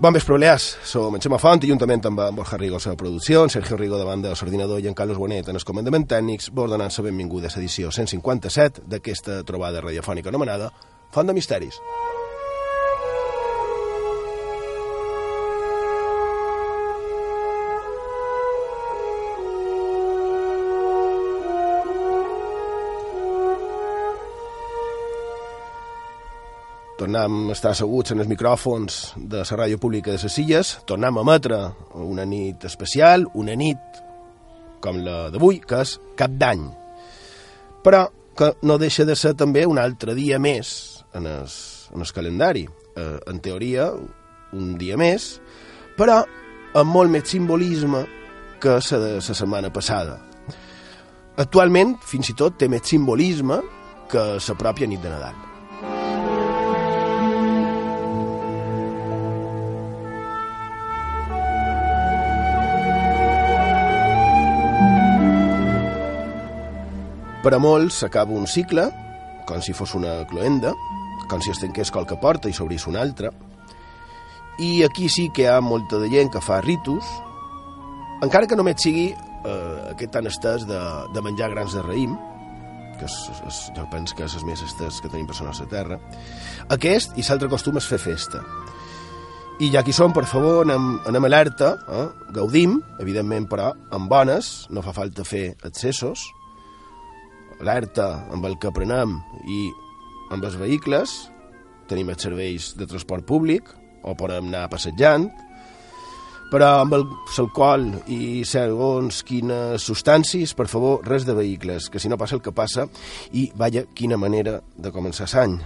Bon vespre, Balears. Som en Xema Font i juntament amb en Borja Rigo la producció, en Sergio Rigo davant del l'ordinador i en Carlos Bonet en el comandament tècnics, vos donant la benvinguda a l'edició 157 d'aquesta trobada radiofònica anomenada Font de Misteris. Tornem a estar asseguts en els micròfons de la ràdio pública de les Illes, tornem a emetre una nit especial, una nit com la d'avui, que és cap d'any. Però que no deixa de ser també un altre dia més en el, en el calendari. Eh, en teoria, un dia més, però amb molt més simbolisme que la de la setmana passada. Actualment, fins i tot, té més simbolisme que la pròpia nit de Nadal. Per a molts s'acaba un cicle, com si fos una cloenda, com si es tanqués qualque porta i s'obrís una altra. I aquí sí que hi ha molta de gent que fa ritus, encara que només sigui eh, aquest tan estès de, de menjar grans de raïm, que és, és, jo penso que és el més estès que tenim a la Terra. Aquest i l'altre costum és fer festa. I ja que som, per favor, anem, anem alerta, eh? gaudim, evidentment, però amb bones, no fa falta fer excessos, alerta amb el que prenem i amb els vehicles, tenim els serveis de transport públic, o podem anar passejant, però amb l'alcohol i segons quines substàncies, per favor, res de vehicles, que si no passa el que passa, i vaja, quina manera de començar l'any.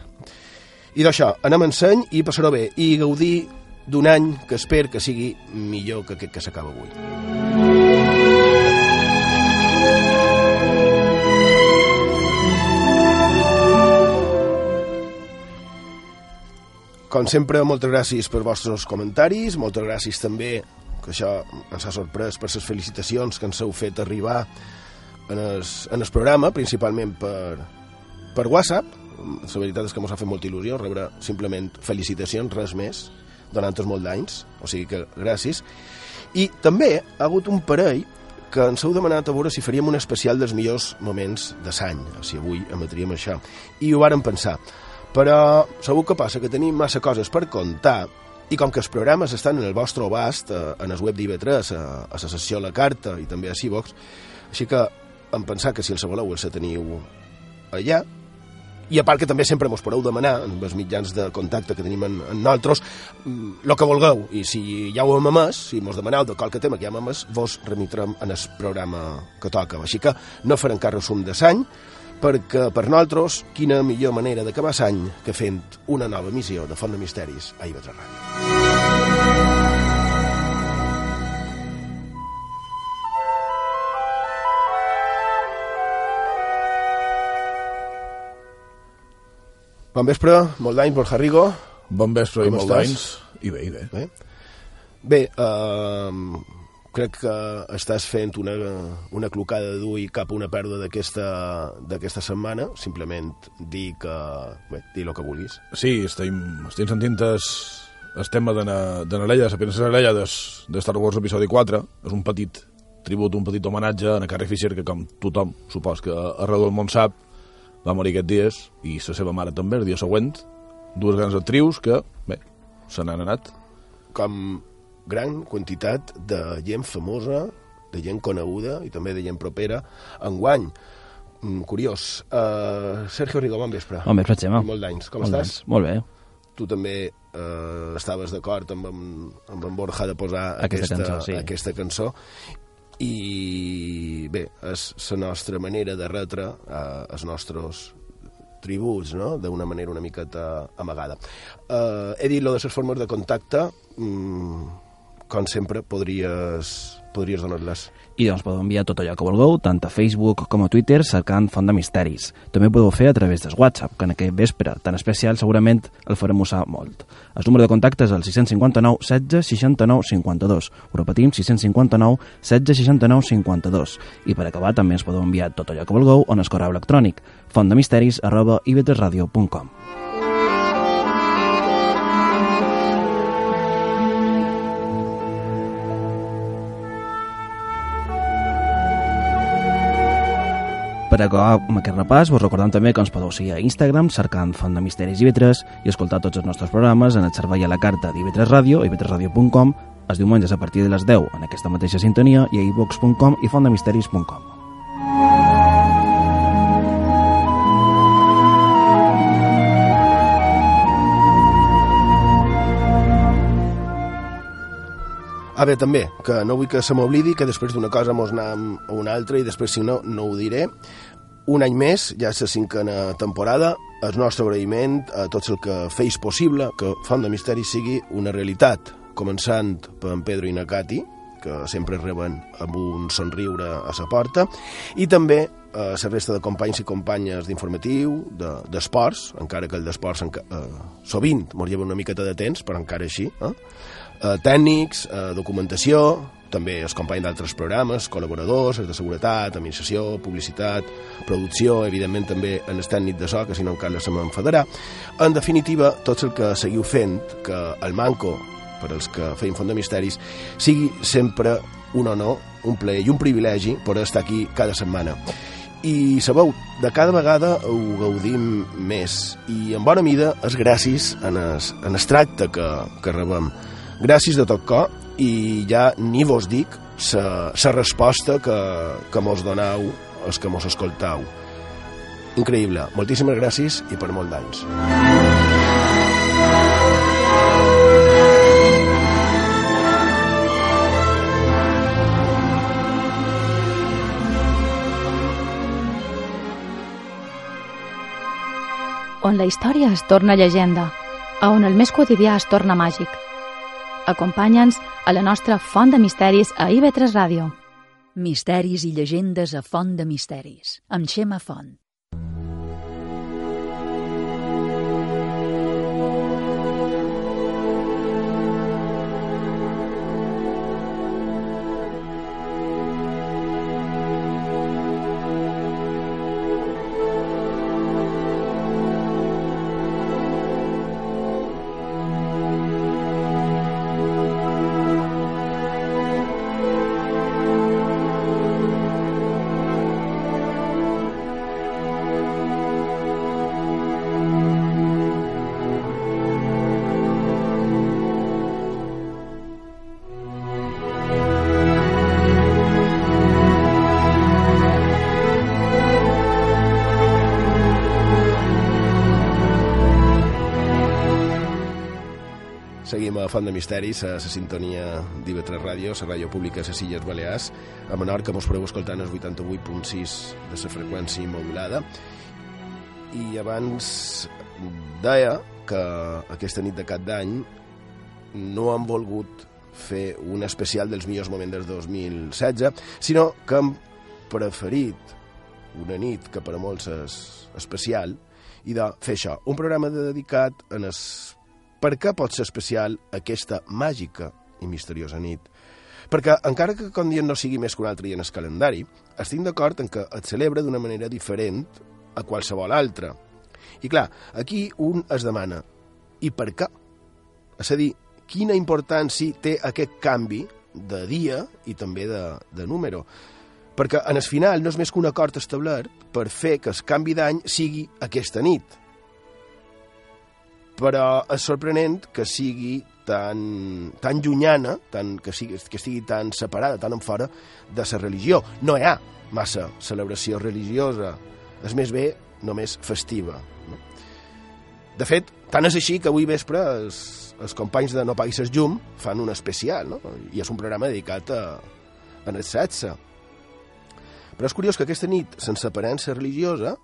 I d'això, anem en seny i passarà bé, i gaudir d'un any que espero que sigui millor que aquest que s'acaba avui. Com sempre, moltes gràcies per vostres comentaris, moltes gràcies també, que això ens ha sorprès per les felicitacions que ens heu fet arribar en el, en el programa, principalment per, per WhatsApp. La veritat és que ens ha fet molta il·lusió rebre simplement felicitacions, res més, donant-nos molt d'anys, o sigui que gràcies. I també ha hagut un parell que ens heu demanat a veure si faríem un especial dels millors moments de l'any, si avui emetríem això. I ho vàrem pensar. Però segur que passa que tenim massa coses per contar. I com que els programes estan en el vostre abast, eh, en el web d'IV3, a, a la sessió la carta i també a Civox, així que em pensar que si els voleu els teniu allà, i a part que també sempre mos podeu demanar en els mitjans de contacte que tenim en, en nosaltres el mm, que vulgueu. I si ja ho hem emès, si mos demaneu de qualque tema que ja hem emès, vos remitrem en el programa que toca. Així que no farem cap resum de l'any perquè per nosaltres quina millor manera d'acabar l'any que fent una nova missió de Font de Misteris a IB3 Ràdio. Bon vespre, molt d'anys, Borja Rigo. Bon vespre i molt d'anys. I bé, i bé. Bé, bé uh, crec que estàs fent una, una clocada d'ull cap a una pèrdua d'aquesta setmana, simplement dir que... bé, dir el que vulguis. Sí, estem, estem sentint es, el tema de, de Narella, la princesa Narella de, de Star Wars episodi 4, és un petit tribut, un petit homenatge a Carrie Fisher, que com tothom, supos que arreu del món sap, va morir aquests dies, i la seva mare també, el dia següent, dues grans actrius que, bé, se n'han anat. Com gran quantitat de gent famosa, de gent coneguda i també de gent propera, enguany. Mm, curiós. Uh, Sergio Rigo, bon vespre. Bon vespre, Xema. Molt d'anys. Com molt estàs? Molt bé. Tu també uh, estaves d'acord amb, amb en Borja de posar aquesta, aquesta, cançó, sí. aquesta cançó i bé, és la nostra manera de retre uh, els nostres tributs, no?, d'una manera una miqueta amagada. Uh, he dit lo de les formes de contacte, mm, com sempre podries, podries donar-les i doncs podeu enviar tot allò que vulgueu, tant a Facebook com a Twitter, cercant Font de Misteris. També ho podeu fer a través del WhatsApp, que en aquest vespre tan especial segurament el farem usar molt. El número de contacte és el 659 16 69 52. Ho repetim, 659 16 69 52. I per acabar també ens podeu enviar tot allò que vulgueu on es correu electrònic fontdemisteris arroba ivetresradio.com. Per acabar amb aquest repàs, vos recordem també que ens podeu seguir a Instagram cercant Font de Misteris i Vetres i escoltar tots els nostres programes en el servei a la carta d'Ivetres Ràdio, ivetresradio.com, els diumenges a partir de les 10 en aquesta mateixa sintonia i a ivox.com i fontdemisteris.com. Ah, bé, també, que no vull que se m'oblidi que després d'una cosa mos anem a una altra i després, si no, no ho diré. Un any més, ja és la cinquena temporada, el nostre agraïment a tots el que feis possible que Font de Misteri sigui una realitat, començant per en Pedro i Nakati, que sempre reben amb un somriure a la porta, i també a la resta de companys i companyes d'informatiu, d'esports, de, encara que el d'esports eh, sovint mos lleva una miqueta de temps, però encara així, eh? eh, tècnics, eh, documentació, també els companys d'altres programes, col·laboradors, els de seguretat, administració, publicitat, producció, evidentment també en el tècnic de so, que si no encara se m'enfadarà. En definitiva, tot el que seguiu fent, que el manco, per als que feim Font de Misteris, sigui sempre un honor, un plaer i un privilegi per estar aquí cada setmana. I sabeu, de cada vegada ho gaudim més i en bona mida és gràcies en el, en el tracte que, que rebem Gràcies de tot cor i ja ni vos dic la resposta que, que mos donau els que mos escoltau. Increïble. Moltíssimes gràcies i per molt d'anys. On la història es torna llegenda, a on el més quotidià es torna màgic – Acompanya'ns a la nostra Font de Misteris a IB3 Ràdio. Misteris i llegendes a Font de Misteris, amb Xema Font. Font de Misteris, a la sintonia d'IV3 Ràdio, la ràdio pública a les Illes Balears, a Menorca mos podeu escoltar el 88.6 de la freqüència modulada. I abans deia que aquesta nit de cap d'any no han volgut fer un especial dels millors moments del 2016, sinó que han preferit una nit que per a molts és especial i de fer això, un programa dedicat en el per què pot ser especial aquesta màgica i misteriosa nit? Perquè, encara que com dia no sigui més que un altre dia en el calendari, estic d'acord en que es celebra d'una manera diferent a qualsevol altra. I clar, aquí un es demana, i per què? És a dir, quina importància té aquest canvi de dia i també de, de número. Perquè en el final no és més que un acord establert per fer que el canvi d'any sigui aquesta nit. Però és sorprenent que sigui tan, tan llunyana, tan, que, sigui, que estigui tan separada, tan en fora de la religió. No hi ha massa celebració religiosa, és més bé només festiva. No? De fet, tant és així que avui vespre els, els companys de No Paguis Llum fan un especial, no? i és un programa dedicat a, a el sexe. Però és curiós que aquesta nit, sense aparença religiosa,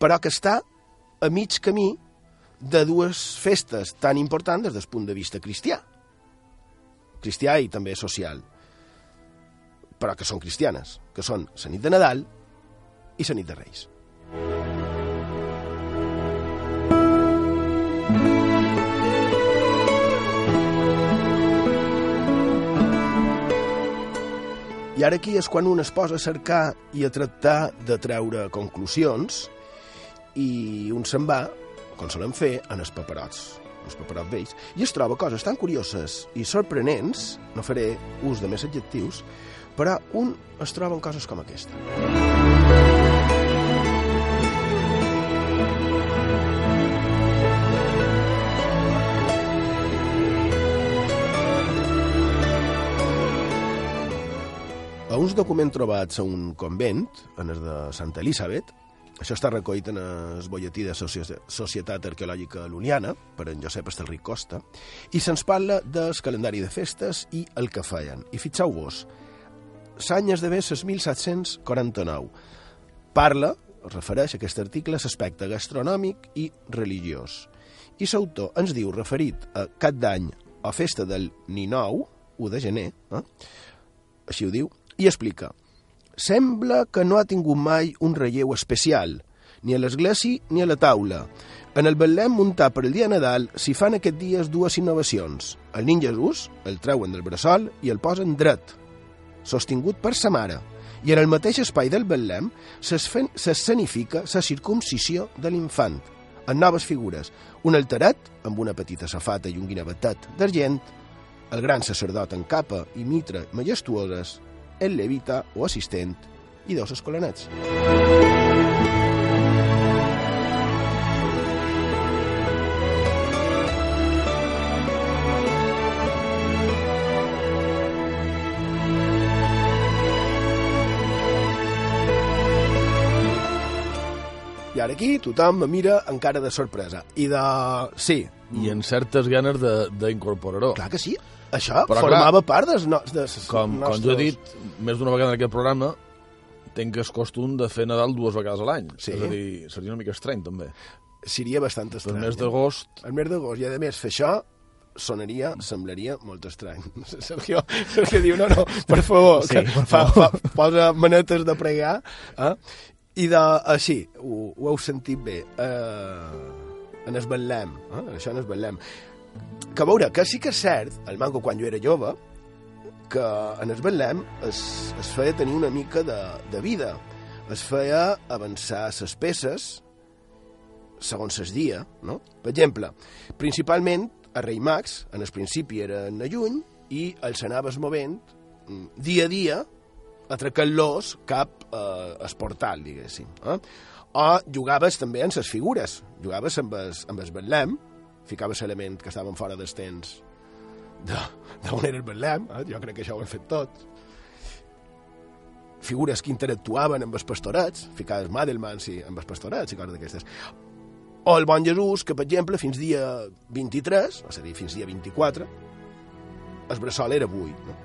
però que està a mig camí de dues festes tan importants des del punt de vista cristià. Cristià i també social. Però que són cristianes, que són la nit de Nadal i la nit de Reis. I ara aquí és quan un es posa a cercar i a tractar de treure conclusions i un se'n va, com solem fer, en els paperots, els paperots vells, i es troba coses tan curioses i sorprenents, no faré ús de més adjectius, però un es troba en coses com aquesta. A uns documents trobats a un convent, en el de Santa Elisabet, això està recollit en el bolletí de Societat Arqueològica Luniana, per en Josep Estelric Costa, i se'ns parla del calendari de festes i el que feien. I fixeu-vos, l'any d'haver 1749. Parla, refereix a aquest article, a l'aspecte gastronòmic i religiós. I l'autor ens diu, referit a cap d'any o festa del Ninou, 1 de gener, eh? així ho diu, i explica Sembla que no ha tingut mai un relleu especial, ni a l'església ni a la taula. En el Betlem muntat per el dia Nadal s'hi fan aquests dies dues innovacions. El nin Jesús el treuen del bressol i el posen dret, sostingut per sa mare, i en el mateix espai del Betlem s'escenifica la circumcisió de l'infant, en noves figures, un alteret amb una petita safata i un guinevetet d'argent, el gran sacerdot en capa i mitra majestuoses, el levita o assistent i dos escolanets. I ara aquí tothom me mira en cara de sorpresa. I de... Sí. I en certes ganes d'incorporar-ho. Clar que sí. Això Però, formava clar, part dels no, des Com, com nostres... jo he dit més d'una vegada en aquest programa, tenc el costum de fer Nadal dues vegades a l'any. Sí. És a dir, seria una mica estrany, també. Seria bastant El estrany. mes d'agost... El mes d'agost. I, a més, fer això sonaria, semblaria molt estrany. Sergio, Sergio diu, no, no, per favor, Sí, que per fa, favor. fa, posa manetes de pregar, eh? i de, així, ho, ho heu sentit bé, eh, en es Betlem, eh? això en es Betlem. Que a veure, que sí que és cert, el manco quan jo era jove, que en es Betlem es, es feia tenir una mica de, de vida, es feia avançar ses peces, segons es dia, no? Per exemple, principalment a Rei Max, en el principi era en juny, i els anaves movent mm, dia a dia, atracant-los cap eh, al portal, diguéssim. Eh? O jugaves també amb les figures, jugaves amb el, amb el Betlem, ficaves element que estaven fora dels temps d'on era el Betlem, eh? jo crec que això ho hem fet tots, figures que interactuaven amb els pastorets, ficaves Madelmans i amb els pastorets i coses d'aquestes. O el Bon Jesús, que, per exemple, fins dia 23, és a dir, fins dia 24, el bressol era buit. No?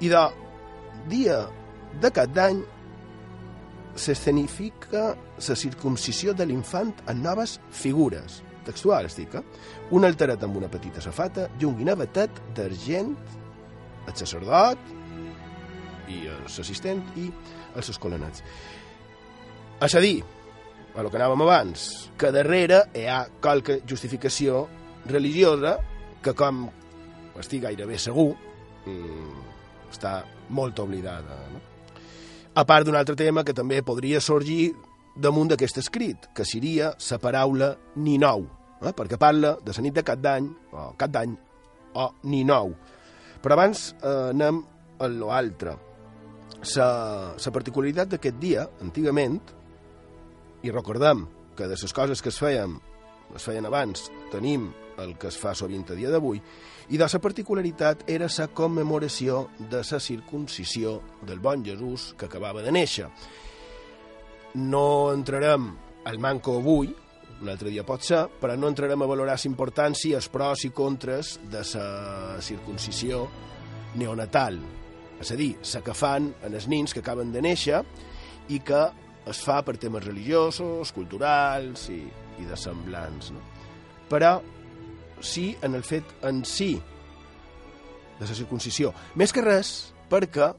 I de dia de cap d'any s'escenifica la circumcisió de l'infant en noves figures. Textual, estic, eh? Un alteret amb una petita safata i un guinevetet d'argent, el sacerdot i l'assistent i els escolanats. És a dir, a lo que anàvem abans, que darrere hi ha qualque justificació religiosa que, com estic gairebé segur, mm, està molt oblidada. No? A part d'un altre tema que també podria sorgir damunt d'aquest escrit, que seria la paraula ni nou, eh? perquè parla de la nit de cap d'any, o cap d'any, o Ninou. Però abans eh, anem a l'altre. La particularitat d'aquest dia, antigament, i recordem que de les coses que es feien, es feien abans, tenim el que es fa sovint a dia d'avui, i de la particularitat era la commemoració de la circuncisió del bon Jesús que acabava de néixer. No entrarem al manco avui, un altre dia pot ser, però no entrarem a valorar la importància, els pros i contres de la circuncisió neonatal, és a dir, la que fan en els nins que acaben de néixer i que es fa per temes religiosos, culturals i, i de semblants. No? Però sí en el fet en si de la circuncisió. Més que res perquè,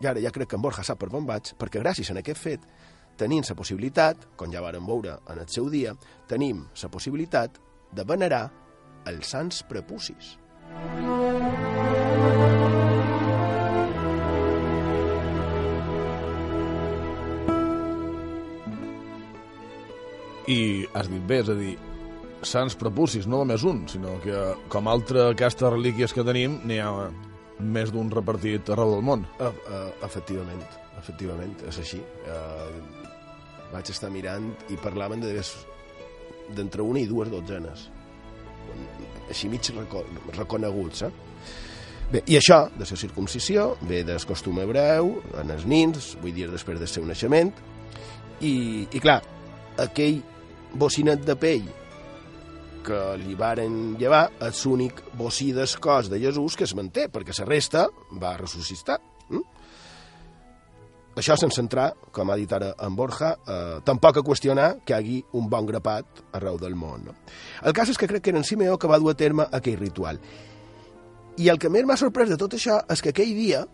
i ara ja crec que en Borja sap per on vaig, perquè gràcies a aquest fet tenim la possibilitat, com ja vàrem veure en el seu dia, tenim la possibilitat de venerar els sants prepucis. I has dit bé, és a dir, sants prepucis, no només un, sinó que com altra aquestes relíquies que tenim, n'hi ha més d'un repartit arreu del món. Uh, efectivament, efectivament, és així. Uh, vaig estar mirant i parlaven de d'entre una i dues dotzenes així mig reco reconeguts eh? Bé, i això, de la circuncisió, ve del costum hebreu, en els nins, vull dir, després del seu naixement, i, i clar, aquell bocinet de pell que li varen llevar és l'únic bocí del cos de Jesús que es manté, perquè la resta va ressuscitar. Això sense entrar, com ha dit ara en Borja, eh, tampoc a qüestionar que hi hagi un bon grapat arreu del món. No? El cas és que crec que era en Simeó que va dur a terme aquell ritual. I el que més m'ha sorprès de tot això és que aquell dia,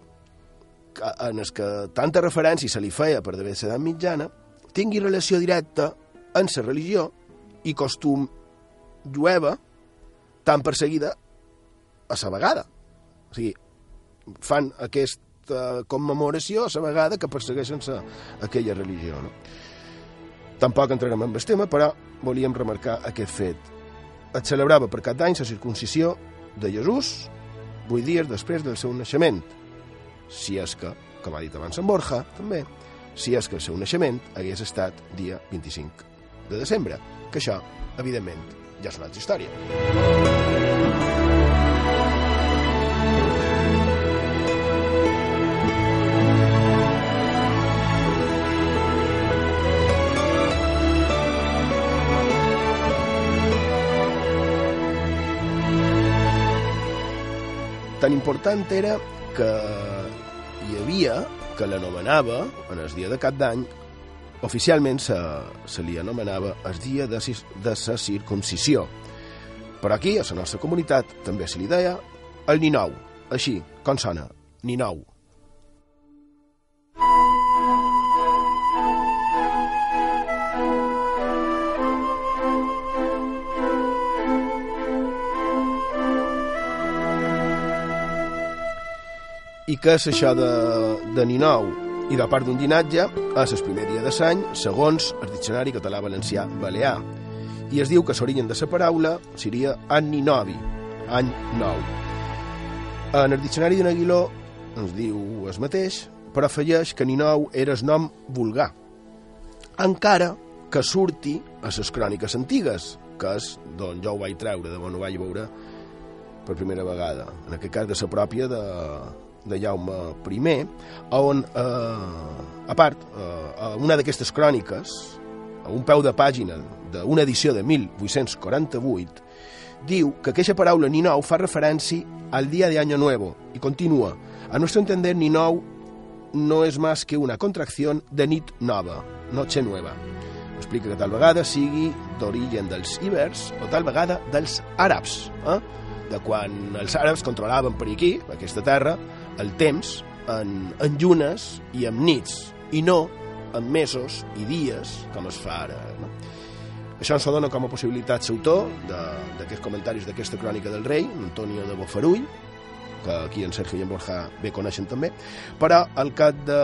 en el que tanta referència se li feia per d'haver l'edat mitjana, tingui relació directa en la religió i costum jueva tan perseguida a la vegada. O sigui, fan aquest aquesta commemoració a la vegada que persegueixen sa, aquella religió. No? Tampoc entrarem en el tema, però volíem remarcar aquest fet. Es celebrava per cada any la circuncisió de Jesús vuit dies després del seu naixement. Si és que, com ha dit abans en Borja, també, si és que el seu naixement hagués estat dia 25 de desembre, que això, evidentment, ja és una altra història. Tan important era que hi havia, que l'anomenava, en el dia de cap d'any, oficialment se, se li anomenava el dia de, de sa circuncisió. Però aquí, a la nostra comunitat, també se li deia el Ninou, així, com sona, Ninou. I què és això de, de Ninou? I de part d'un llinatge, és el primer dia de l'any, segons el diccionari català-valencià balear. I es diu que l'origen de la paraula seria Ninovi, any nou. En el diccionari de Naguiló ens diu el mateix, però afegeix que Ninou era el nom vulgar. Encara que surti a les cròniques antigues, que és d'on jo ho vaig treure, de on ho vaig veure per primera vegada. En aquest cas de la pròpia de, de Jaume I, on, eh, a part, eh, una d'aquestes cròniques, a un peu de pàgina d'una edició de 1848, diu que aquesta paraula Ninou fa referència al dia de Año Nuevo i continua. A nuestro entender, Ninou no és més que una contracció de nit nova, noche nueva. Explica que tal vegada sigui d'origen dels ibers o tal vegada dels àrabs, eh? de quan els àrabs controlaven per aquí, aquesta terra, el temps en, en llunes i en nits, i no en mesos i dies, com es fa ara. No? Això ens dona com a possibilitat l'autor d'aquests comentaris d'aquesta crònica del rei, Antonio de Bofarull, que aquí en Sergio i en Borja bé coneixen també, però al cap de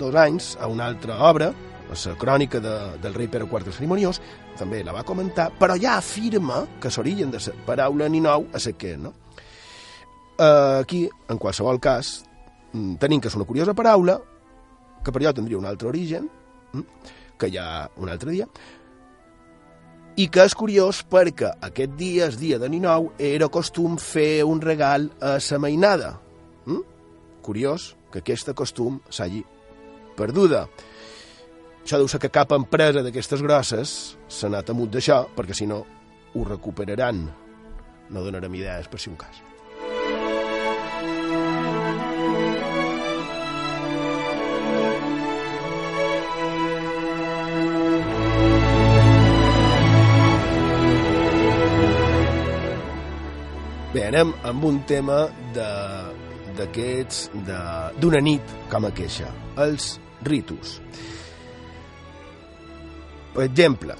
dos anys, a una altra obra, la crònica de, del rei Pere IV Cerimoniós, també la va comentar, però ja afirma que l'origen de la paraula Ninou és aquest, no? Eh, aquí, en qualsevol cas, mm, tenim que és una curiosa paraula, que per allò tindria un altre origen, mm, que ha un altre dia, i que és curiós perquè aquest dia, el dia de Ninou, era costum fer un regal a sa mainada. Mm? Curiós que aquest costum s'hagi perduda. Això deu ser que cap empresa d'aquestes grosses s'ha anat amunt d'això, perquè si no ho recuperaran. No donarem idees per si un cas. Bé, anem amb un tema d'aquests d'una nit com a queixa, els ritus. Per exemple,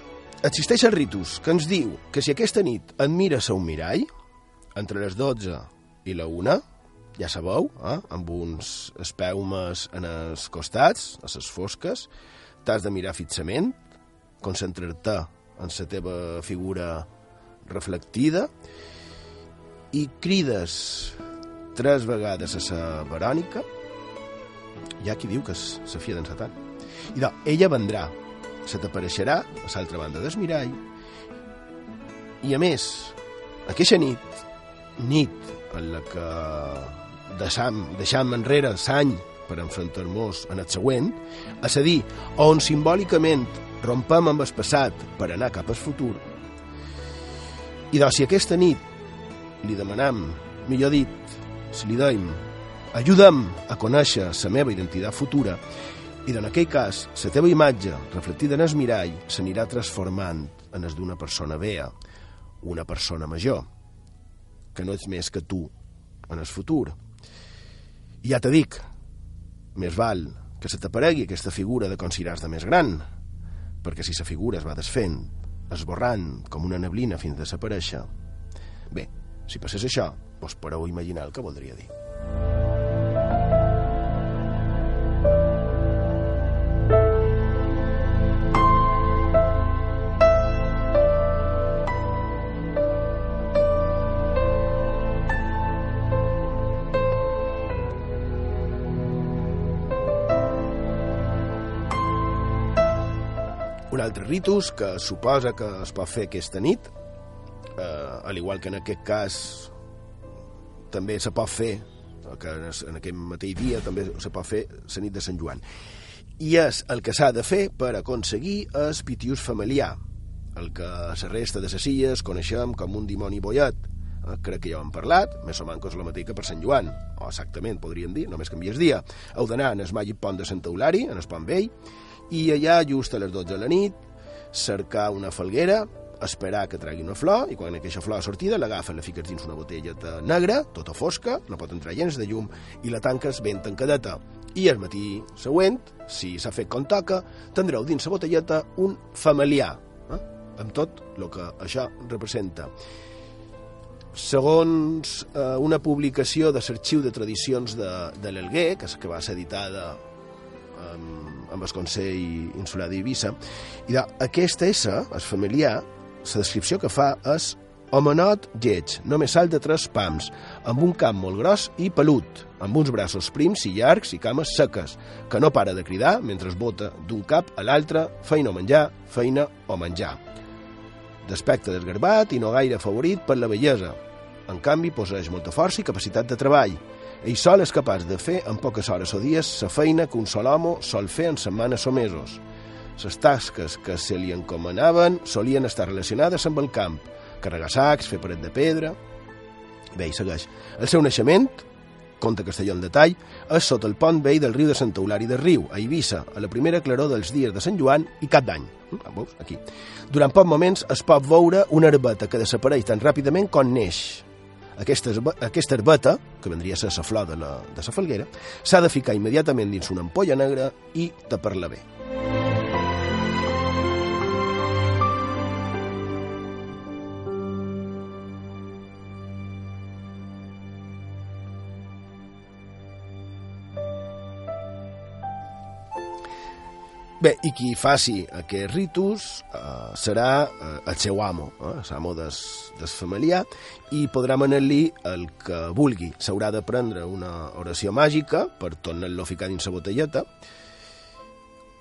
existeix el ritus que ens diu que si aquesta nit et mires a un mirall, entre les 12 i la 1, ja sabeu, eh, amb uns espeumes en els costats, a les fosques, t'has de mirar fixament, concentrar-te en la teva figura reflectida i crides tres vegades a sa Verònica, hi ha qui diu que sa filla d'en Satan. I doncs, ella vendrà, se t'apareixerà a l'altra banda del mirall, i a més, aquesta nit, nit en la que deixam, deixam enrere l'any per enfrontar-nos en el següent, és a dir, on simbòlicament rompem amb el passat per anar cap al futur, i doncs si aquesta nit li demanam, millor dit, si li deim, ajuda'm a conèixer la meva identitat futura i en aquell cas, la teva imatge reflectida en el mirall s'anirà transformant en es d'una persona vea, una persona major, que no ets més que tu en el futur. I ja te dic, més val que se t'aparegui aquesta figura de considerar de més gran, perquè si la figura es va desfent, esborrant com una neblina fins a desaparèixer, si passés això, doncs podeu imaginar el que voldria dir. Un altre ritus que suposa que es pot fer aquesta nit, al igual que en aquest cas també se pot fer que en, es- en aquest mateix dia també se pot fer la nit de Sant Joan i és el que s'ha de fer per aconseguir el pitiús familiar el que la resta de les illes coneixem com un dimoni bollet eh, crec que ja ho hem parlat, més o menys la mateixa per Sant Joan, o exactament podríem dir, només canvies dia. Heu d'anar en el màgic pont de Sant Eulari, en el pont vell, i allà, just a les 12 de la nit, cercar una falguera, esperar que tregui una flor, i quan aquesta flor ha sortida, l'agafes, la fiques dins una botelleta negra, tota fosca, no pot entrar gens de llum, i la tanques ben tancadeta. I el matí següent, si s'ha fet com toca, tindreu dins la botelleta un familiar, eh? amb tot el que això representa. Segons eh, una publicació de l'Arxiu de Tradicions de, de l'Elguer, que, que va ser editada amb, amb el Consell Insular d'Eivissa, i aquesta S, el familiar, la descripció que fa és homenot lleig, només salt de tres pams, amb un cap molt gros i pelut, amb uns braços prims i llargs i cames seques, que no para de cridar mentre es bota d'un cap a l'altre, feina o menjar, feina o menjar d'aspecte desgarbat i no gaire favorit per la bellesa. En canvi, posseix molta força i capacitat de treball. Ell sol és capaç de fer en poques hores o dies la feina que un sol home sol fer en setmanes o mesos. Les tasques que se li encomanaven solien estar relacionades amb el camp, carregar sacs, fer paret de pedra... Bé, i segueix. El seu naixement, conta Castelló en detall, és sota el pont vell del riu de Santa Eulària de Riu, a Eivissa, a la primera claror dels dies de Sant Joan i cap d'any. Ah, veus? Aquí. Durant pocs moments es pot veure una herbeta que desapareix tan ràpidament com neix. Aquesta, aquesta herbeta, que vendria a ser la flor de la, de la falguera, s'ha de ficar immediatament dins una ampolla negra i tapar-la bé. Bé, i qui faci aquest ritus eh, serà eh, el seu amo, eh, l'amo des, des familiar, i podrà manar-li el que vulgui. S'haurà de prendre una oració màgica per tornar-lo a ficar dins la botelleta,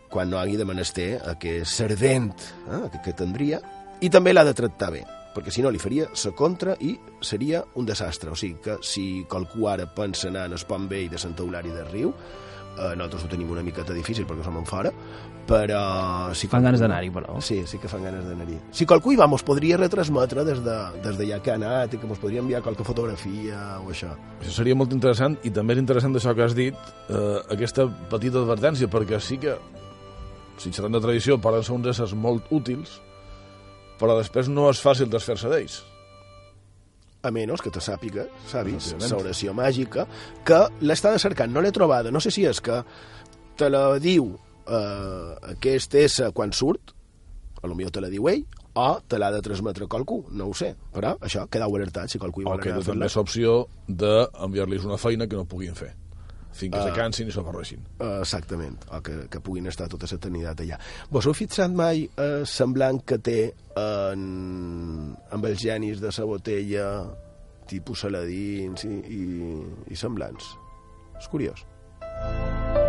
quan no hagi de menester aquest servent eh, que, que tindria, i també l'ha de tractar bé, perquè si no li faria la contra i seria un desastre. O sigui que si qualcú ara pensa anar en el pont vell de Sant Eulari del Riu, eh, nosaltres ho tenim una miqueta difícil perquè som en fora, però... Si Fan ganes d'anar-hi, però. Sí, sí que fan ganes d'anar-hi. Si qualcú hi va, mos podria retransmetre des de, des d'allà que ha anat i que mos podria enviar qualque fotografia o això. Això seria molt interessant i també és interessant d'això que has dit, eh, aquesta petita advertència, perquè sí que, si xerrant de tradició, poden ser uns éssers molt útils, però després no és fàcil desfer-se d'ells. a menys que te sàpiga, sabis, l'oració màgica, que l'estava cercant, no l'he trobada, no sé si és que te la diu eh, aquest ésser quan surt, a lo millor te la diu ell, o te l'ha de transmetre qualcú, no ho sé, però això, quedau alertat si qualcú hi O vol queda anar a fer-la. l'opció d'enviar-los una feina que no puguin fer. Fins que Ah. se cansin i s'avorreixin. Eh, Exactament, o que, que puguin estar tota l'eternitat allà. Vos heu fixat mai eh, semblant que té en, amb els genis de la botella tipus saladins i, i, i semblants? És curiós. Bé,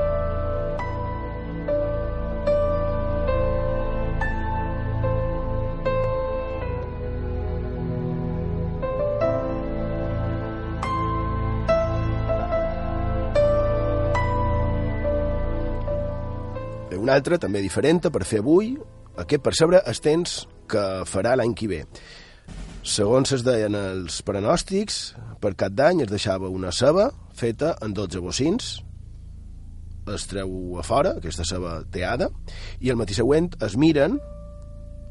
una altra, també diferent, per fer avui, aquest per saber els temps que farà l'any que ve. Segons es deien els pronòstics, per cap d'any es deixava una ceba feta en 12 bocins, es treu a fora, aquesta ceba teada, i el matí següent es miren,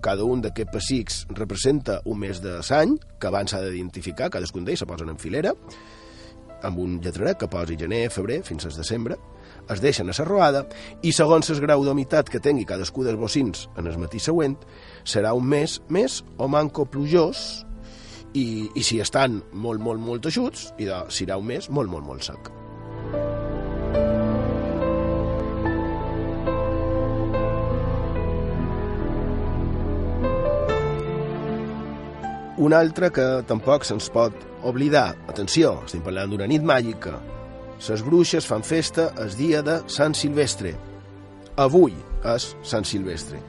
cada un d'aquests pessics representa un mes de l'any, que abans s'ha d'identificar, cadascun d'ells se posen en filera, amb un lletraret que posi gener, febrer, fins al desembre, es deixen a la roada i segons el grau d'humitat que tingui cadascú dels bocins en el matí següent, serà un mes més o manco plujós i, i si estan molt, molt, molt eixuts, i de, serà un mes molt, molt, molt sec. Un altre que tampoc se'ns pot oblidar. Atenció, estem parlant d'una nit màgica. Les bruixes fan festa el dia de Sant Silvestre. Avui és Sant Silvestre,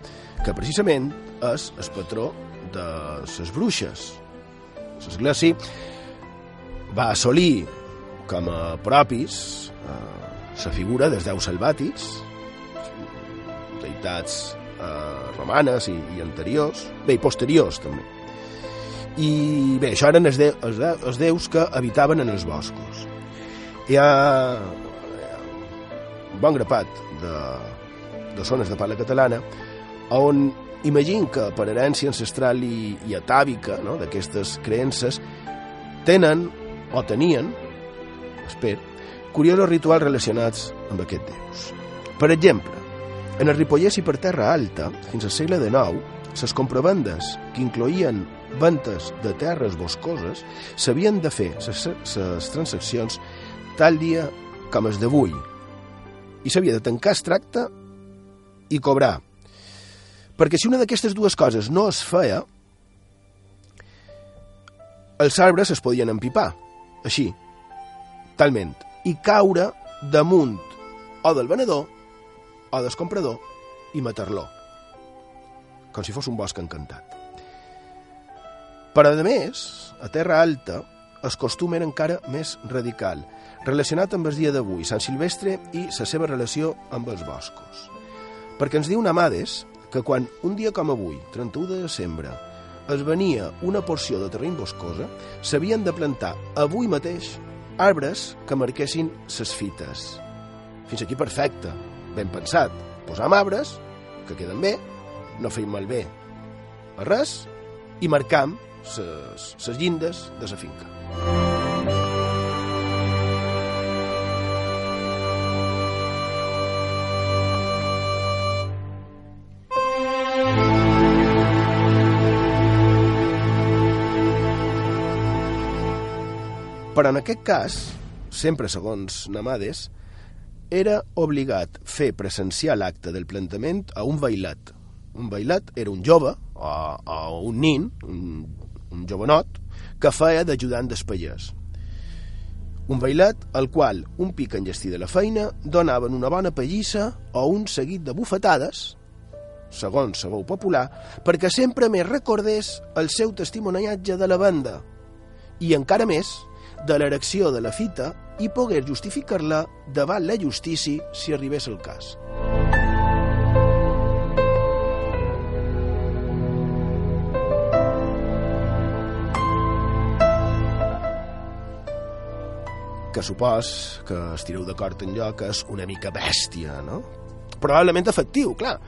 que precisament és el patró de les bruixes. L'Església va assolir com a propis eh, la figura dels déus salvàtics, deïtats eh, romanes i, i anteriors, bé, i posteriors també. I bé, això eren els, de, els, de, els déus que habitaven en els boscos. Hi ha un bon grapat de, de zones de parla catalana on imagino que per herència ancestral i, i atàvica no, d'aquestes creences tenen o tenien, espero, curiosos rituals relacionats amb aquests déus. Per exemple, en el Ripollès i per Terra Alta, fins al segle XIX, les compravendes que incloïen ventes de terres boscoses s'havien de fer les transaccions tal dia com els d'avui i s'havia de tancar el tracte i cobrar. Perquè si una d'aquestes dues coses no es feia, els arbres es podien empipar, així, talment, i caure damunt o del venedor o del comprador i matar-lo, com si fos un bosc encantat. Però, a més, a Terra Alta, el costum era encara més radical, relacionat amb el dia d'avui, Sant Silvestre i la seva relació amb els boscos. Perquè ens diu Namades que quan un dia com avui, 31 de desembre, es venia una porció de terreny boscosa, s'havien de plantar avui mateix arbres que marquessin ses fites. Fins aquí perfecte, ben pensat. Posam arbres, que queden bé, no feim malbé a res, i marcam ses, ses llindes de la finca. Però en aquest cas, sempre segons Namades, era obligat fer presenciar l'acte del plantament a un bailat. Un bailat era un jove, o, o un nin, un, un jovenot, que feia d'ajudant d'espaiers. Un bailat al qual un pic enllestí de la feina donaven una bona pallissa o un seguit de bufetades, segons la veu popular, perquè sempre més recordés el seu testimoniatge de la banda i encara més de l'erecció de la fita i pogués justificar-la davant la justícia si arribés el cas. que supos que estireu d'acord en que és una mica bèstia, no? Probablement efectiu, clar,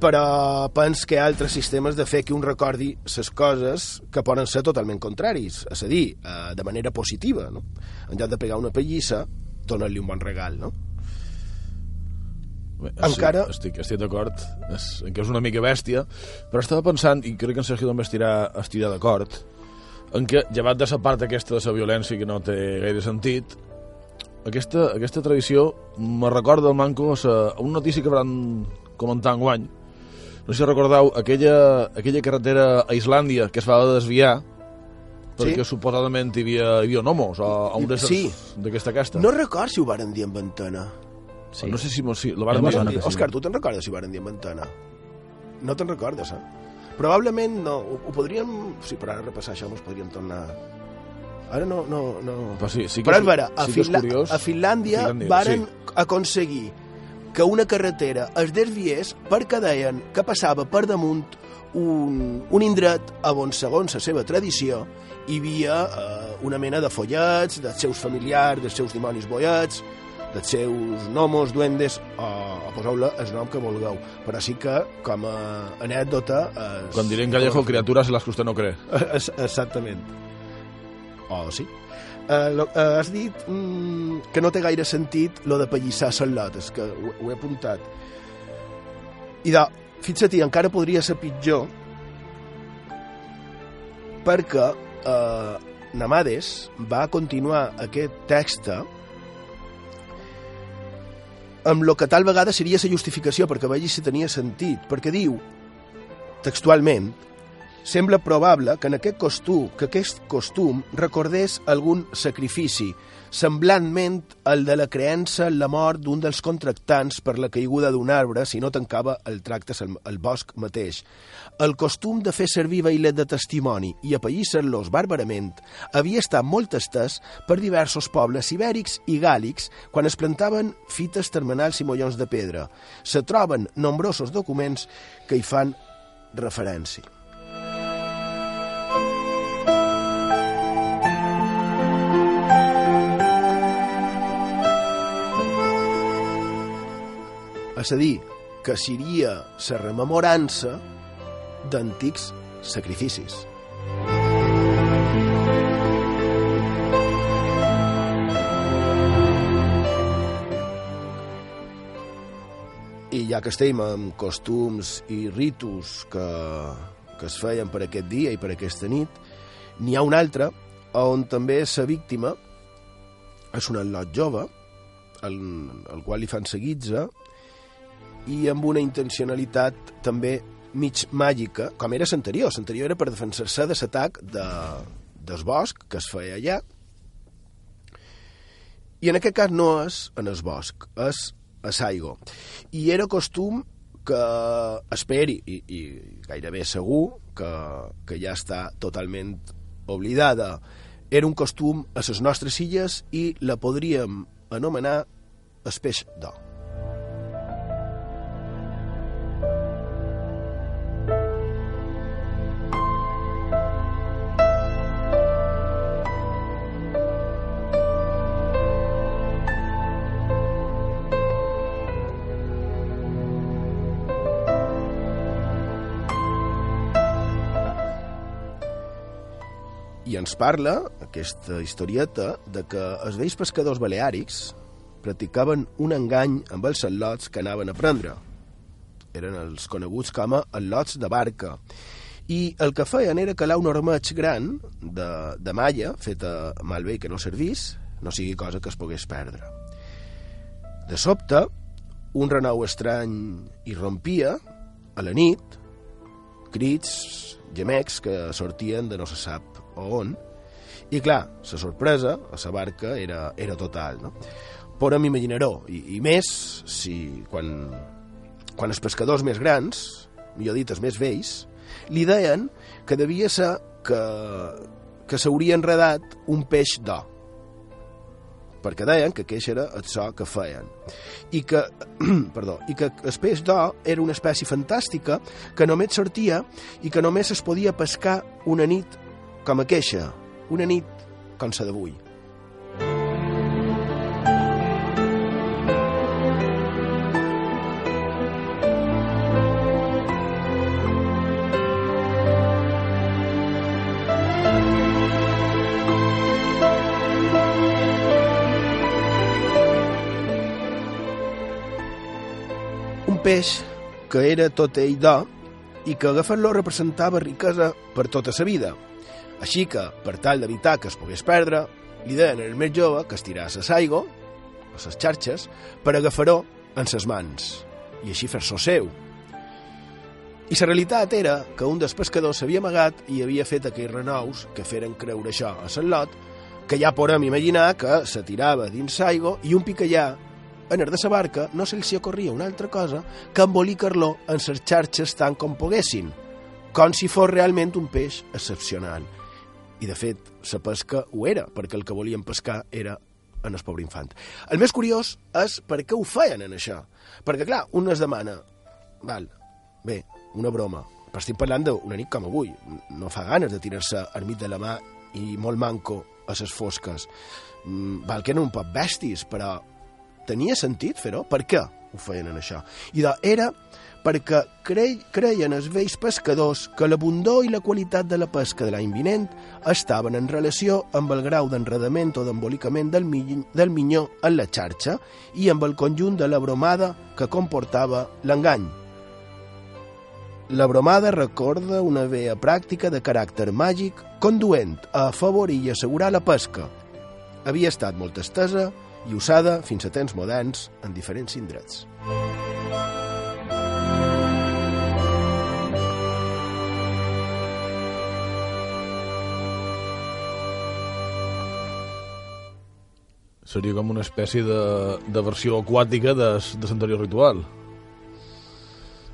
però pens que hi ha altres sistemes de fer que un recordi les coses que poden ser totalment contraris, és a dir, eh, de manera positiva, no? En lloc de pegar una pallissa, donar-li un bon regal, no? Bé, Encara- Sí, estic, estic d'acord en que és una mica bèstia, però estava pensant, i crec que en Sergio també estirà, estirà d'acord, en que, llevat de la part aquesta de la violència que no té gaire sentit, aquesta, aquesta tradició me recorda el manco a, sa, a una notícia que van comentar en guany. No sé si recordeu aquella, aquella carretera a Islàndia que es va desviar perquè Sí. suposadament hi havia, hi havia nomos a, a un de Sí. d'aquesta casta. No record si ho varen dir en Ventana. Sí. no sé si, si van me dir. sí. Òscar, tu te'n recordes si ho varen dir en Ventana? No te'n recordes, eh? Probablement no. Ho, ho podríem... Sí, però ara repassar això mos podríem tornar... Ara no... no, no. Però sí, sí que Però és- vera, a, sí Finla a Finlàndia, Finlàndia, varen sí. aconseguir que una carretera es desviés perquè deien que passava per damunt un, un indret on, segons la seva tradició, hi havia eh, una mena de follets dels seus familiars, dels seus dimonis boiets, dels seus gnomos, duendes, o, o poseu-le el nom que vulgueu. Però sí que, com a anècdota... Es, Quan diré en Callejo, criaturas en las que usted no cree. Exactament. O sí. Uh, lo, uh, has dit mm, que no té gaire sentit lo de pallissar lotes, que ho, ho he apuntat. I de, fixa't encara podria ser pitjor perquè uh, Namades va continuar aquest text amb lo que tal vegada seria la justificació perquè vegi si tenia sentit, perquè diu textualment Sembla probable que en aquest costum, que aquest costum recordés algun sacrifici, semblantment al de la creença en la mort d'un dels contractants per la caiguda d'un arbre si no tancava el tracte al, bosc mateix. El costum de fer servir vailet de testimoni i apallisser-los bàrbarament havia estat molt estès per diversos pobles ibèrics i gàlics quan es plantaven fites termenals i mollons de pedra. Se troben nombrosos documents que hi fan referència. És a dir, que seria la rememorança d'antics sacrificis. I ja que estem amb costums i ritus que, que es feien per aquest dia i per aquesta nit, n'hi ha un altre on també la víctima és un al·lot jove, el, el qual li fan seguitza, i amb una intencionalitat també mig màgica, com era l'anterior. L'anterior era per defensar-se de l'atac de, del bosc que es feia allà, i en aquest cas no és en el bosc, és a Saigo. I era costum que esperi, i, i gairebé segur, que, que ja està totalment oblidada. Era un costum a les nostres illes i la podríem anomenar el peix d'or. Ens parla, aquesta historieta, de que els vells pescadors baleàrics practicaven un engany amb els al·lots que anaven a prendre. Eren els coneguts com a al·lots de barca. I el que feien era calar un ormeig gran de, de malla, feta malbé que no servís, no sigui cosa que es pogués perdre. De sobte, un renou estrany irrompia a la nit, crits, gemecs que sortien de no se sap on, i clar, la sorpresa a la barca era, era total, no? Però m'imaginaró, i, i més si quan, quan els pescadors més grans, millor dit, els més vells, li deien que devia ser que, que s'hauria enredat un peix d'or perquè deien que aquest era el so que feien. I que, perdó, i que el peix d'or era una espècie fantàstica que només sortia i que només es podia pescar una nit com aquesta, una nit com la d'avui. Un peix que era tot ell d'or i que agafant-lo representava riquesa per tota sa vida. Així que, per tal d'evitar que es pogués perdre, li deien al més jove que estiràs a saigo, a les xarxes, per agafar-ho en ses mans i així fer-s'ho seu. I la realitat era que un dels pescadors s'havia amagat i havia fet aquells renous que feren creure això a Sant Lot, que ja podem imaginar que se tirava dins l'aigua i un picallà en el de la barca no se li ocorria una altra cosa que embolicar-lo en les xarxes tant com poguessin, com si fos realment un peix excepcional. I, de fet, la pesca ho era, perquè el que volien pescar era en el pobre infant. El més curiós és per què ho feien en això. Perquè, clar, un es demana, val, bé, una broma, però estic parlant d'una nit com avui. No fa ganes de tirar-se al mig de la mà i molt manco a les fosques. Mm, Val que eren un poc bestis, però tenia sentit fer-ho? Per què ho feien en això? I era perquè crei, creien els vells pescadors que l'abundor i la qualitat de la pesca de l'any vinent estaven en relació amb el grau d'enredament o d'embolicament del, mi, del minyó en la xarxa i amb el conjunt de la bromada que comportava l'engany. La bromada recorda una vea pràctica de caràcter màgic conduent a afavorir i assegurar la pesca. Havia estat molt estesa i usada fins a temps moderns en diferents indrets. Seria com una espècie de, de versió aquàtica de, de l'anterior ritual.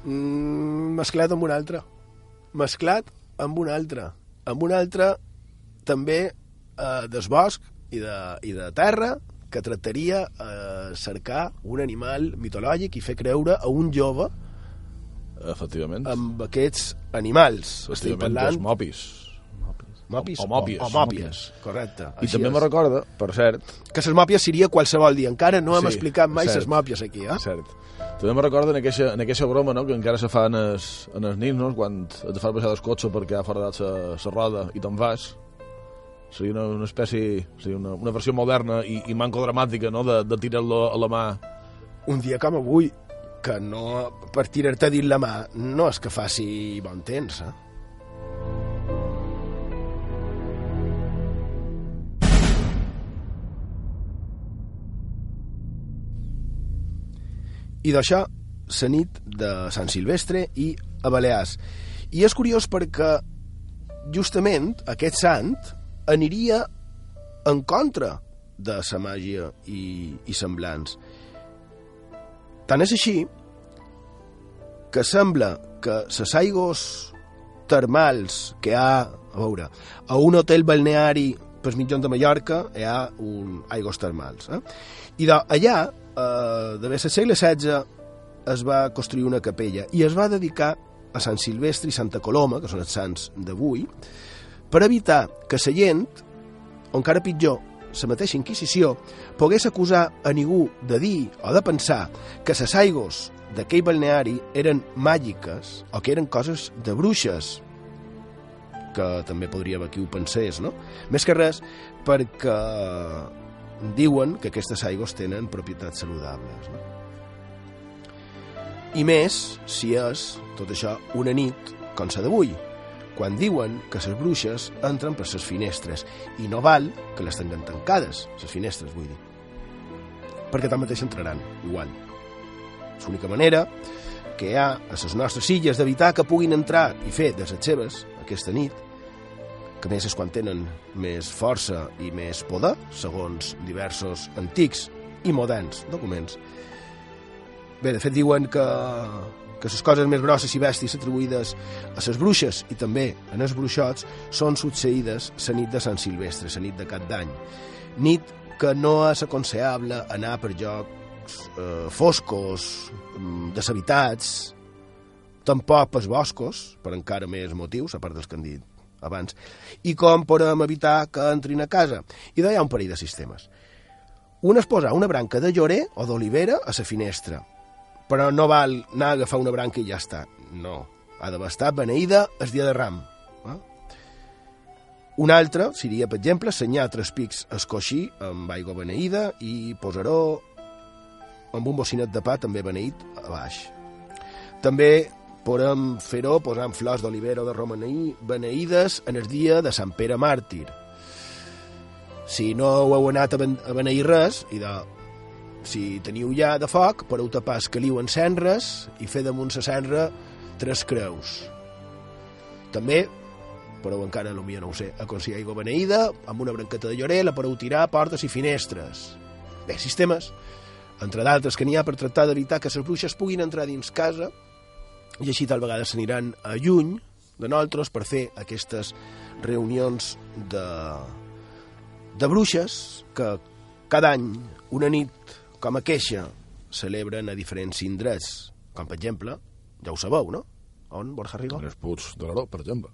Mm, mesclat amb un altre. Mesclat amb un altre. Amb un altre també eh, del bosc i de, i de terra que tractaria eh, cercar un animal mitològic i fer creure a un jove Efectivament. amb aquests animals. Estic Efectivament, parlant... dels mopis. Mòpies? O- o mòpies. O, o mòpies, correcte. I Així també me recorda, per cert, Que les mòpies seria qualsevol dia. Encara no hem Sí, explicat mai les mòpies aquí, eh? cert. També me recorda en aquesta, en aquesta broma no, que encara se fa en els, en els nins, no? quan et fas baixar del cotxe perquè ha foradat la, roda i te'n vas. Seria una, una espècie, seria una, una versió moderna i, i manco dramàtica no? de, de tirar-lo a la mà. Un dia com avui, que no, per tirar-te dins la mà no és que faci bon temps, eh? I d'això, la nit de Sant Silvestre i a Balears. I és curiós perquè justament aquest sant aniria en contra de la màgia i, i semblants. Tant és així que sembla que les aigües termals que ha, a veure, a un hotel balneari per mitjans de Mallorca hi ha un aigües termals. Eh? I de, allà, eh, de el segle XVI, es va construir una capella i es va dedicar a Sant Silvestre i Santa Coloma, que són els sants d'avui, per evitar que la gent, o encara pitjor, la mateixa Inquisició, pogués acusar a ningú de dir o de pensar que les aigües d'aquell balneari eren màgiques o que eren coses de bruixes, que també podria haver qui ho pensés, no? Més que res perquè diuen que aquestes aigües tenen propietats saludables, no? I més si és, tot això, una nit com la d'avui, quan diuen que les bruixes entren per les finestres i no val que les tinguin tancades, les finestres, vull dir. perquè tanmateix entraran, igual. És l'única manera que hi ha a les nostres illes d'evitar que puguin entrar i fer de les seves aquesta nit, més és quan tenen més força i més poder, segons diversos antics i moderns documents. Bé, de fet diuen que, que les coses més grosses i bèsties atribuïdes a les bruixes i també en els bruixots són succeïdes la nit de Sant Silvestre, la nit de cap d'any. Nit que no és aconsellable anar per llocs eh, foscos, mm, deshabitats, tampoc pels boscos, per encara més motius, a part dels que han dit abans, i com podem evitar que entrin a casa. I d'allà un parell de sistemes. Un és posar una branca de llorer o d'olivera a la finestra, però no val anar a agafar una branca i ja està. No, ha d'haver estat beneïda el dia de ram. Eh? Un altre seria, per exemple, senyar tres pics el coixí amb aigua beneïda i posar-ho amb un bocinet de pa també beneït a baix. També podem fer-ho posant flors d'olivera o de romaní beneïdes en el dia de Sant Pere Màrtir. Si no heu anat a beneir res, i de, si teniu ja de foc, podeu tapar el caliu en cendres i fer damunt la cendra tres creus. També però encara potser no ho sé, aconseguir aigua beneïda, amb una branqueta de llorer, la podeu tirar a portes i finestres. Bé, sistemes, entre d'altres que n'hi ha per tractar d'evitar que les bruixes puguin entrar dins casa, i així tal vegada s'aniran a lluny de nosaltres per fer aquestes reunions de, de bruixes que cada any, una nit com a queixa, celebren a diferents indrets, com per exemple, ja ho sabeu, no? On, Borja Rigo? En els Puig de l'Aró, per exemple.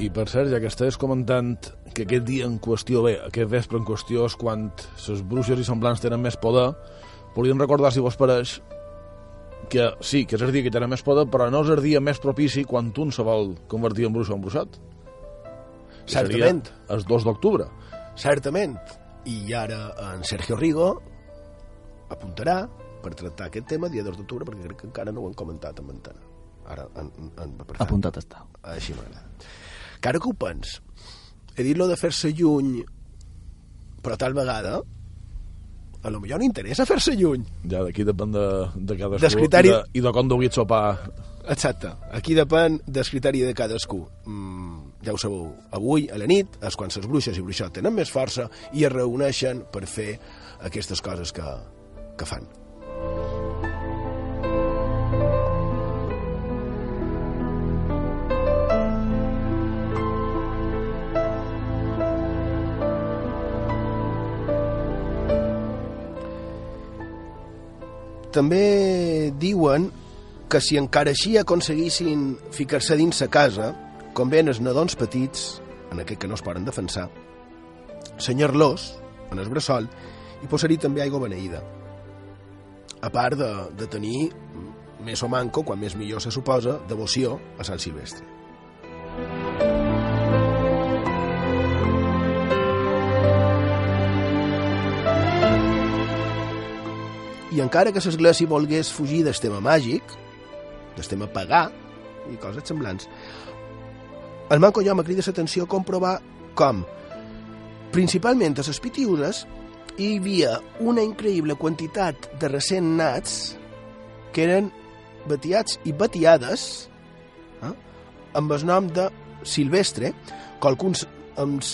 I per cert, ja que estàs comentant que aquest dia en qüestió, bé, aquest vespre en qüestió és quan les bruixes i semblants tenen més poder, volíem recordar, si vos pareix, que sí, que és el dia que tenen més poder, però no és el dia més propici quan un se vol convertir en bruixa o en bruixat. Certament. Seria el 2 d'octubre. Certament. I ara en Sergio Rigo apuntarà per tractar aquest tema dia 2 d'octubre, perquè crec que encara no ho han comentat en antena. Ara, en, en, per tant, Apuntat està. Així m'agrada. Que ara que ho pens, he dit lo de fer-se lluny, però tal vegada a lo millor no interessa fer-se lluny. Ja, d'aquí depèn de, de cadascú Del criteri- i, de, i de com duguis sopar. Exacte. Aquí depèn del criteri de cadascú. Mm, ja ho sabeu, avui, a la nit, és quan les bruixes i bruixot tenen més força i es reuneixen per fer aquestes coses que, que fan. També diuen que si encara així aconseguissin ficar-se dins sa casa, com ven els nadons petits, en aquest que no es poden defensar, senyar-los en el bressol i posar-hi també aigua beneïda. A part de, de tenir més o manco, quan més millor se suposa, devoció a Sant Silvestre. I encara que l'església volgués fugir del tema màgic, del tema pagà i coses semblants, el manco jo m'ha cridat l'atenció a comprovar com, principalment a les pitiuses, hi havia una increïble quantitat de recent nats que eren batiats i batiades eh, amb el nom de Silvestre, qualcuns amb,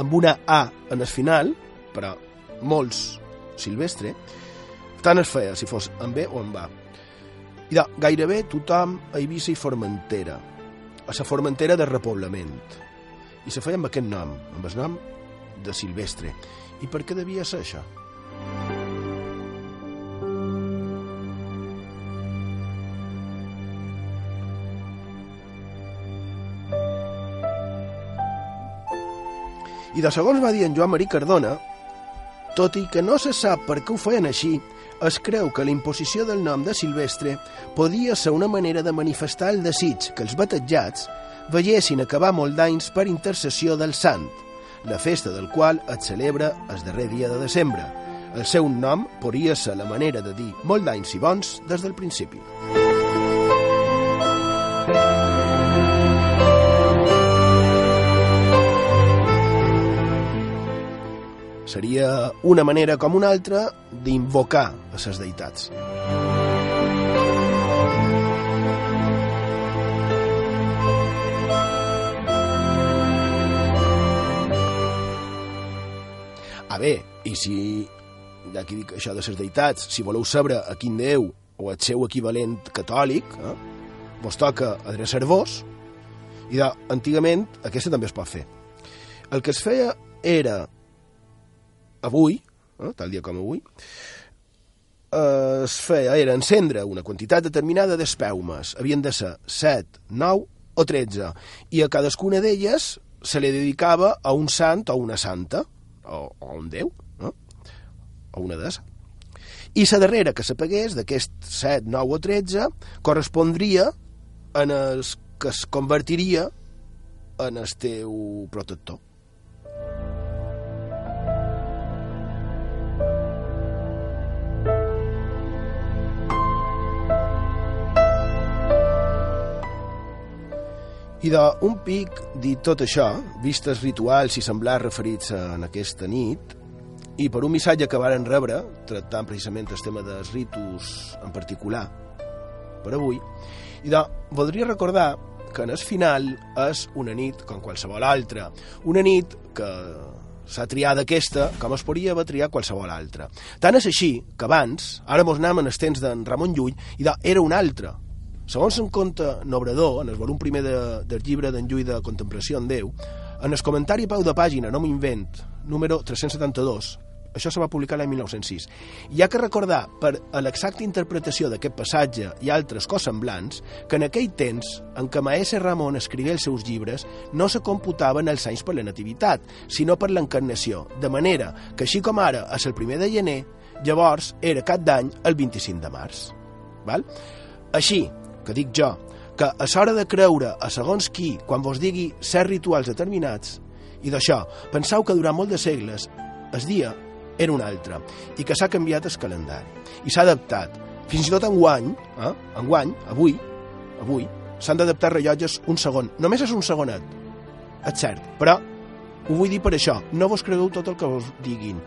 amb una A en el final, però molts Silvestre, tant es feia si fos en B o en A. I de, gairebé tothom a Eivissa i Formentera, a la Formentera de repoblament. I se feia amb aquest nom, amb el nom de Silvestre. I per què devia ser això? I de segons va dir en Joan Marí Cardona, tot i que no se sap per què ho feien així, es creu que la imposició del nom de Silvestre podia ser una manera de manifestar el desig que els batejats veiessin acabar molt d'anys per intercessió del sant, la festa del qual es celebra el darrer dia de desembre. El seu nom podria ser la manera de dir molt d'anys i bons des del principi. Seria una manera com una altra d'invocar a les deïtats. A bé, i si, ja que dic això de les deïtats, si voleu saber a quin déu o el seu equivalent catòlic, eh, vos toca adreçar-vos, i de, antigament aquesta també es pot fer. El que es feia era, avui, eh, tal dia com avui, eh, es feia, era encendre una quantitat determinada d'espeumes. Havien de ser 7, 9 o 13. I a cadascuna d'elles se li dedicava a un sant o una santa, o, o un déu, no? o una deessa. I la darrera que s'apagués, d'aquest 7, 9 o 13, correspondria en els que es convertiria en el teu protector. I un pic dit tot això, vistes rituals i semblars referits en aquesta nit, i per un missatge que varen rebre, tractant precisament el tema dels ritus en particular, per avui, i de, voldria recordar que en el final és una nit com qualsevol altra. Una nit que s'ha triat aquesta com es podria haver triat qualsevol altra. Tant és així que abans, ara mos anem en els temps d'en Ramon Llull, i era una altra. Segons en conte Nobrador, en el volum primer de, del llibre d'en Llull de Contemplació en Déu, en el comentari a peu de pàgina, no m'ho invent, número 372, això se va publicar l'any 1906. Hi ha que recordar, per a l'exacta interpretació d'aquest passatge i altres semblants, que en aquell temps en què Maese Ramon escrigué els seus llibres no se computaven els anys per la nativitat, sinó per l'encarnació, de manera que així com ara és el primer de gener, llavors era cap d'any el 25 de març. Val? Així, que dic jo, que a l'hora de creure a segons qui, quan vos digui certs rituals determinats, i d'això, penseu que durant molt de segles el dia era un altre, i que s'ha canviat el calendari, i s'ha adaptat. Fins i tot en guany, eh? en guany, avui, avui, s'han d'adaptar rellotges un segon. Només és un segonet, és cert, però ho vull dir per això, no vos cregueu tot el que vos diguin.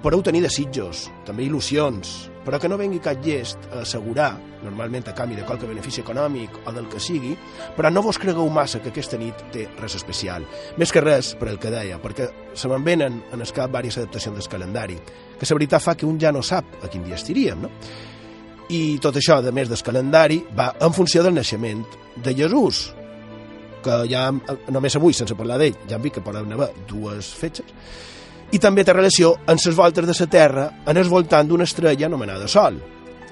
Podeu tenir desitjos, també il·lusions, però que no vengui cap llest a assegurar, normalment a canvi de qualque benefici econòmic o del que sigui, però no vos cregueu massa que aquesta nit té res especial. Més que res, per el que deia, perquè se me'n venen en el cap diverses adaptacions del calendari, que la veritat fa que un ja no sap a quin dia estiríem, no? I tot això, a més del calendari, va en funció del naixement de Jesús, que ja, només avui, sense parlar d'ell, ja hem vist que poden haver dues fetges, i també té relació amb les voltes de la Terra en el voltant d'una estrella anomenada Sol.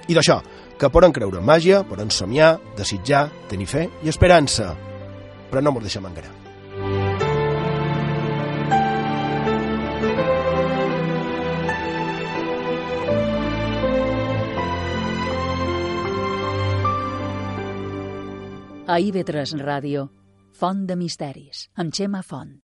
I d'això, que poden creure en màgia, poden somiar, desitjar, tenir fe i esperança. Però no mos deixem enganar. A IB3 Ràdio, Font de Misteris, amb Xema Font.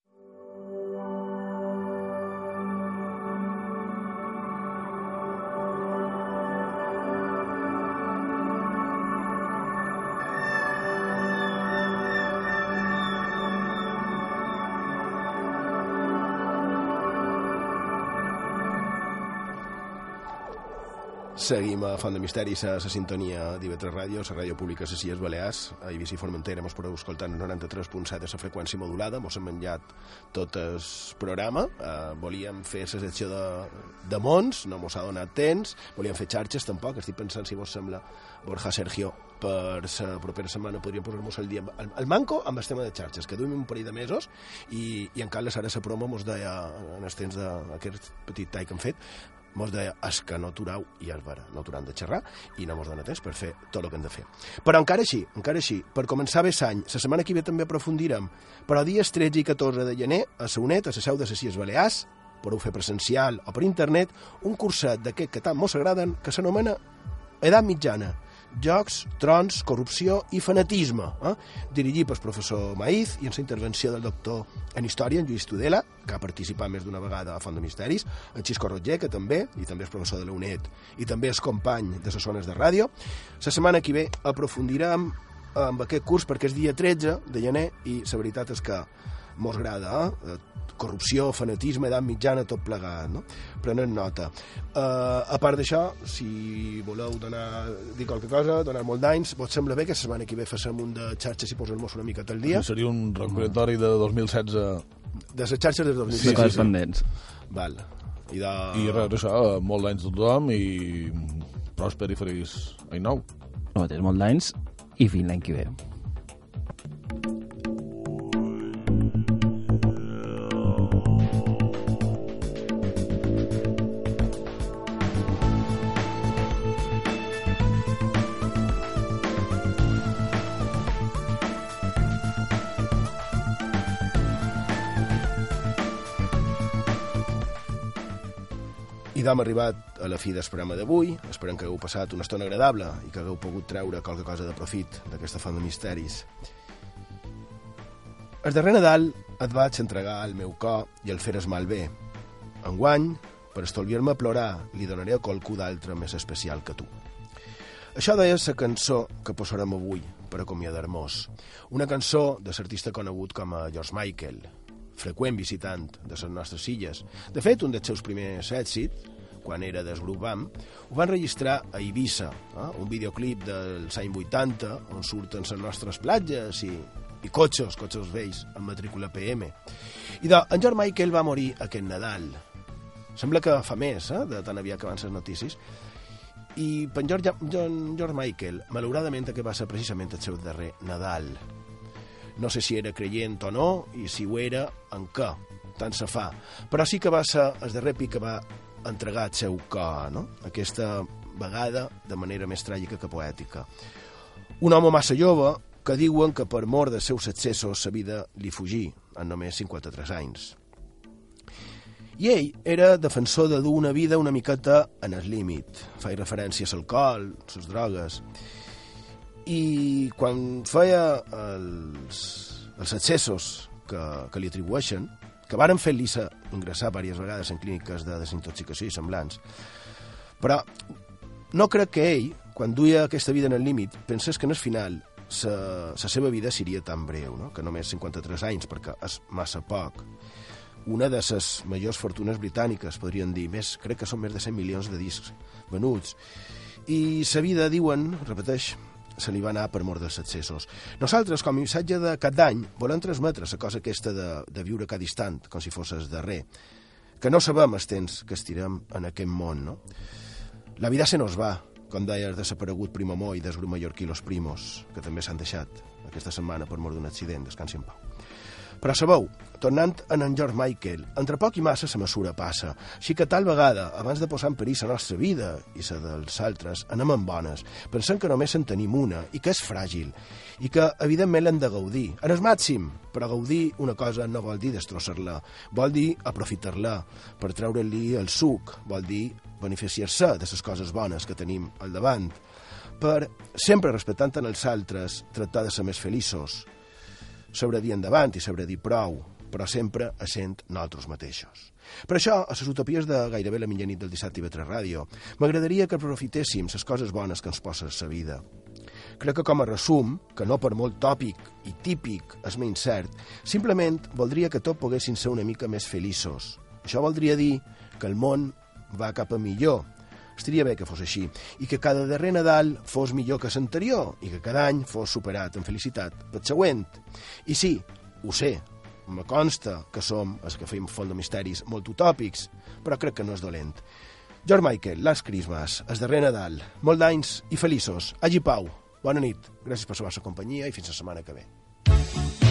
Seguim a Font de Misteris a la sintonia d'IV3 Ràdio, la ràdio pública de Cies Balears, a Eivissa i Formentera. Mos podeu escoltar en 93.7 de la freqüència modulada, mos hem menjat tot el programa, eh, volíem fer la secció de, de mons, no mos ha donat temps, volíem fer xarxes tampoc, estic pensant si vos sembla, Borja Sergio, per la propera setmana podríem posar-nos al dia el, el manco amb el tema de xarxes, que duim un parell de mesos i, i en Carles ara la promo mos deia en els temps d'aquest petit tall que hem fet mos deia, és que no aturau, i és vera, no aturam de xerrar, i no mos dona temps per fer tot el que hem de fer. Però encara així, encara així, per començar bé l'any, la setmana que ve també aprofundirem, però dies 13 i 14 de gener, a Saunet, a la seu de les Cies Balears, podeu fer presencial o per internet, un curset d'aquest que tant mos agraden, que s'anomena Edat Mitjana, Jocs, trons, corrupció i fanatisme, eh? dirigit pel professor Maíz i en la intervenció del doctor en Història, en Lluís Tudela, que ha participat més d'una vegada a Font de Misteris, en Xisco Roger, que també, i també és professor de la UNED, i també és company de les zones de ràdio. La setmana que ve aprofundirem amb aquest curs perquè és dia 13 de gener i la veritat és que mos agrada, eh? Corrupció, fanatisme, edat mitjana, tot plegat, no? Prenen nota. Uh, a part d'això, si voleu donar, dir qualque cosa, donar molt d'anys, vos sembla bé que la setmana que ve fassem un de xarxes i posem-nos una mica al dia? Seria un recordatori de 2016. De les xarxes del 2016. Sí, coses pendents. Val. I, de... I res, això, molt d'anys a tothom i pròsper i feliç any nou. No, tens molt d'anys i fins l'any que ve. I d'hem arribat a la fi del programa d'avui. Esperem que hagueu passat una estona agradable i que hagueu pogut treure qualque cosa de profit d'aquesta font de misteris. El darrer Nadal et vaig entregar el meu cor i el feres malbé. Enguany, per estolviar-me a plorar, li donaré a qualcú d'altre més especial que tu. Això deia la cançó que posarem avui per acomiadar-nos. Una cançó de l'artista conegut com a George Michael, freqüent visitant de les nostres illes. De fet, un dels seus primers èxits, quan era del grup BAM, ho van registrar a Eivissa, eh? un videoclip dels anys 80, on surten les nostres platges i, i cotxes, cotxes vells, amb matrícula PM. I de, en George Michael va morir aquest Nadal. Sembla que fa més, eh? de tan aviat que van les notícies. I per George, John, George Michael, malauradament, que va ser precisament el seu darrer Nadal. No sé si era creient o no, i si ho era, en què, tant se fa. Però sí que va ser el darrer pic que va entregar el seu cor, no? Aquesta vegada de manera més tràgica que poètica. Un home massa jove que diuen que per mort dels seus excessos la vida li fugí en només 53 anys. I ell era defensor de dur una vida una miqueta en el límit. Feia referència a l'alcohol, les drogues i quan feia els, els excessos que, que li atribueixen, que varen fer l'ISA ingressar diverses vegades en clíniques de desintoxicació i semblants, però no crec que ell, quan duia aquesta vida en el límit, pensés que en el final sa seva vida seria tan breu, no? que només 53 anys, perquè és massa poc. Una de les majors fortunes britàniques, podrien dir, més, crec que són més de 100 milions de discs venuts. I sa vida, diuen, repeteix, se li va anar per mort dels excessos. Nosaltres, com a missatge de cap d'any, volem transmetre la cosa aquesta de, de viure cada instant, com si fos el darrer, que no sabem els temps que estirem en aquest món, no? La vida se nos va, com deia el desaparegut Primo Moy del grup mallorquí Los Primos, que també s'han deixat aquesta setmana per mort d'un accident, descansi en pau. Però sabeu, tornant en en George Michael, entre poc i massa la mesura passa, així que tal vegada, abans de posar en perill la nostra vida i la dels altres, anem amb bones, pensant que només en tenim una i que és fràgil, i que evidentment l'hem de gaudir, en el màxim, però gaudir una cosa no vol dir destrossar-la, vol dir aprofitar-la per treure-li el suc, vol dir beneficiar-se de les coses bones que tenim al davant, per, sempre respectant en els altres, tractar de ser més feliços, sobre dir endavant i sobre dir prou, però sempre essent nosaltres mateixos. Per això, a les utopies de gairebé la mitjanit del dissabte i vetre ràdio, m'agradaria que aprofitéssim les coses bones que ens posa la vida. Crec que com a resum, que no per molt tòpic i típic és menys cert, simplement voldria que tot poguessin ser una mica més feliços. Això voldria dir que el món va cap a millor, estaria bé que fos així, i que cada darrer Nadal fos millor que l'anterior, i que cada any fos superat en felicitat pel següent. I sí, ho sé, me consta que som, els que fem font de misteris, molt utòpics, però crec que no és dolent. George Michael, Last Christmas, el darrer Nadal, molt d'anys i feliços. Hagi pau, bona nit, gràcies per la vostra companyia i fins la setmana que ve.